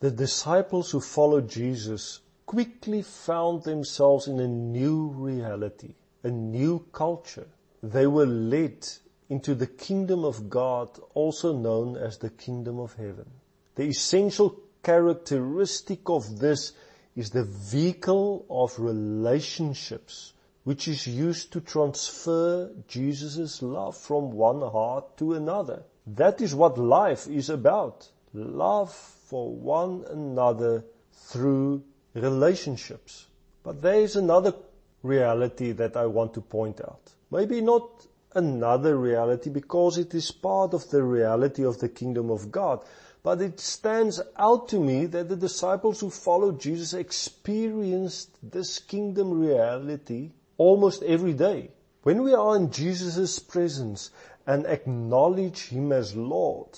The disciples who followed Jesus quickly found themselves in a new reality, a new culture. They were led into the kingdom of God, also known as the kingdom of heaven. The essential characteristic of this is the vehicle of relationships, which is used to transfer Jesus' love from one heart to another. That is what life is about. Love for one another through relationships. But there is another reality that I want to point out. Maybe not another reality because it is part of the reality of the kingdom of God. But it stands out to me that the disciples who followed Jesus experienced this kingdom reality almost every day. When we are in Jesus' presence and acknowledge Him as Lord,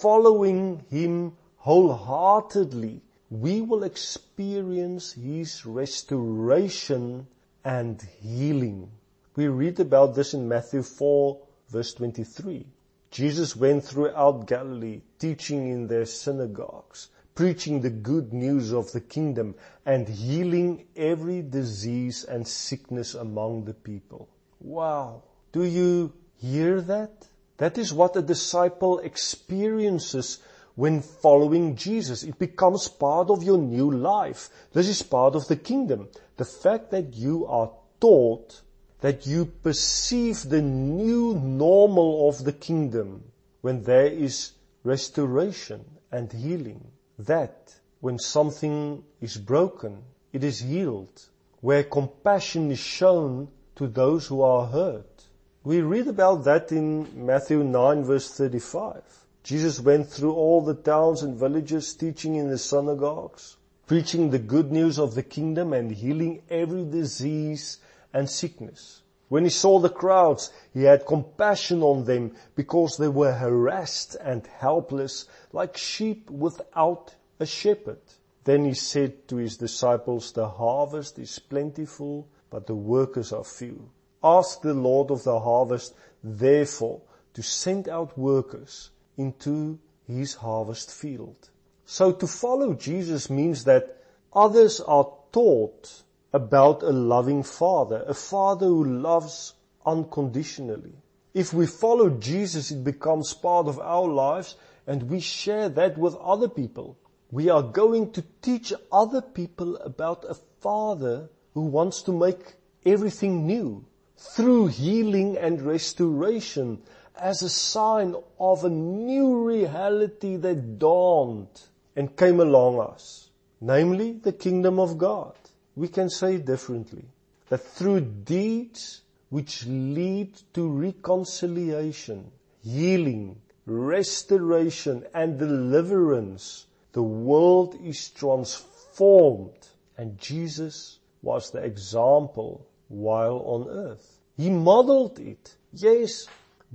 following Him wholeheartedly, we will experience His restoration and healing. We read about this in Matthew 4 verse 23. Jesus went throughout Galilee, teaching in their synagogues, preaching the good news of the kingdom and healing every disease and sickness among the people. Wow. Do you hear that? That is what a disciple experiences when following Jesus. It becomes part of your new life. This is part of the kingdom. The fact that you are taught that you perceive the new normal of the kingdom when there is restoration and healing. That when something is broken, it is healed. Where compassion is shown to those who are hurt. We read about that in Matthew 9 verse 35. Jesus went through all the towns and villages teaching in the synagogues, preaching the good news of the kingdom and healing every disease and sickness. When he saw the crowds, he had compassion on them because they were harassed and helpless like sheep without a shepherd. Then he said to his disciples, the harvest is plentiful, but the workers are few. Ask the Lord of the harvest, therefore, to send out workers into his harvest field. So to follow Jesus means that others are taught about a loving father, a father who loves unconditionally. If we follow Jesus, it becomes part of our lives and we share that with other people. We are going to teach other people about a father who wants to make everything new through healing and restoration as a sign of a new reality that dawned and came along us, namely the kingdom of God we can say differently. That through deeds which lead to reconciliation, healing, restoration and deliverance, the world is transformed and Jesus was the example while on earth. He modeled it. Yes,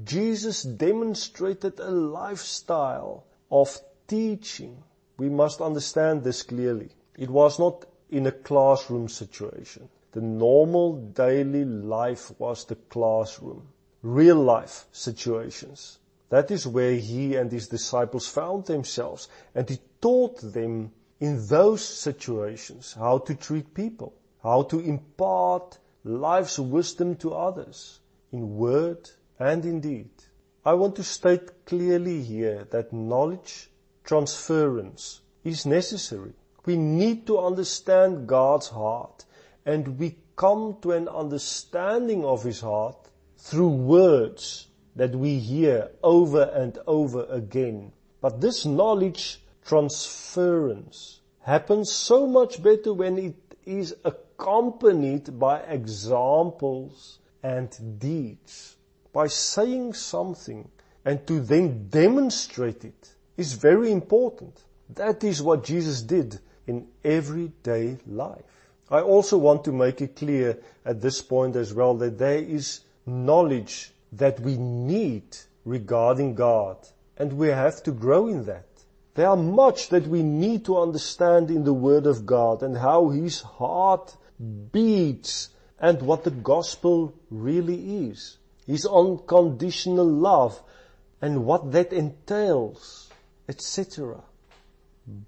Jesus demonstrated a lifestyle of teaching. We must understand this clearly. It was not in a classroom situation. The normal daily life was the classroom. Real life situations. That is where he and his disciples found themselves and he taught them in those situations how to treat people, how to impart life's wisdom to others in word and in deed. I want to state clearly here that knowledge transference is necessary. We need to understand God's heart and we come to an understanding of His heart through words that we hear over and over again. But this knowledge transference happens so much better when it is accompanied by examples and deeds. By saying something and to then demonstrate it is very important. That is what Jesus did in everyday life. I also want to make it clear at this point as well that there is knowledge that we need regarding God and we have to grow in that. There are much that we need to understand in the Word of God and how His heart Mm. beats and what the gospel really is. His unconditional love and what that entails, etc.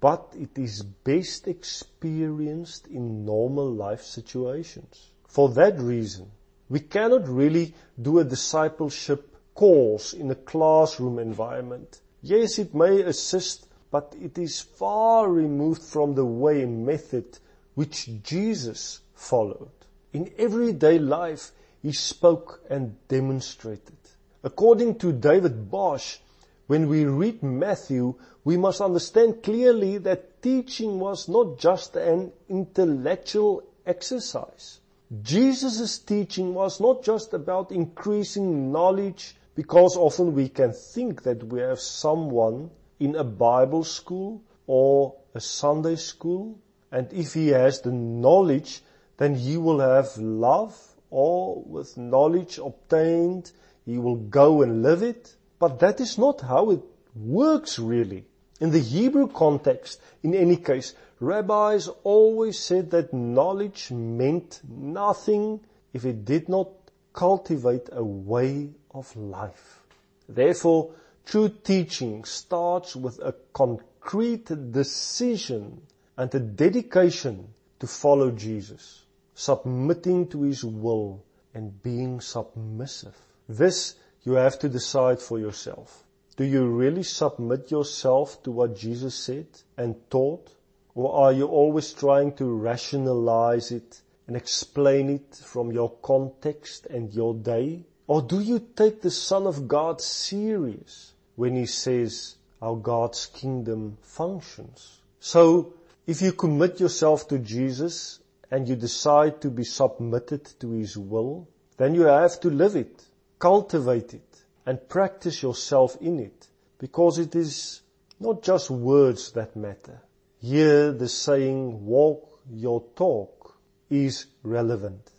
but it is best experienced in normal life situations. For that reason, we cannot really do a discipleship course in a classroom environment. Yes, it may assist, but it is far removed from the way method which Jesus followed. In everyday life, he spoke and demonstrated. According to David Bosch, when we read Matthew, we must understand clearly that teaching was not just an intellectual exercise. Jesus' teaching was not just about increasing knowledge because often we can think that we have someone in a Bible school or a Sunday school and if he has the knowledge then he will have love or with knowledge obtained he will go and live it. But that is not how it works really. In the Hebrew context, in any case, rabbis always said that knowledge meant nothing if it did not cultivate a way of life. Therefore, true teaching starts with a concrete decision and a dedication to follow Jesus, submitting to His will and being submissive. This you have to decide for yourself. Do you really submit yourself to what Jesus said and taught? Or are you always trying to rationalize it and explain it from your context and your day? Or do you take the Son of God serious when he says how God's kingdom functions? So, if you commit yourself to Jesus and you decide to be submitted to his will, then you have to live it cultivate it and practice yourself in it because it is not just words that matter. Here the saying walk your talk is relevant.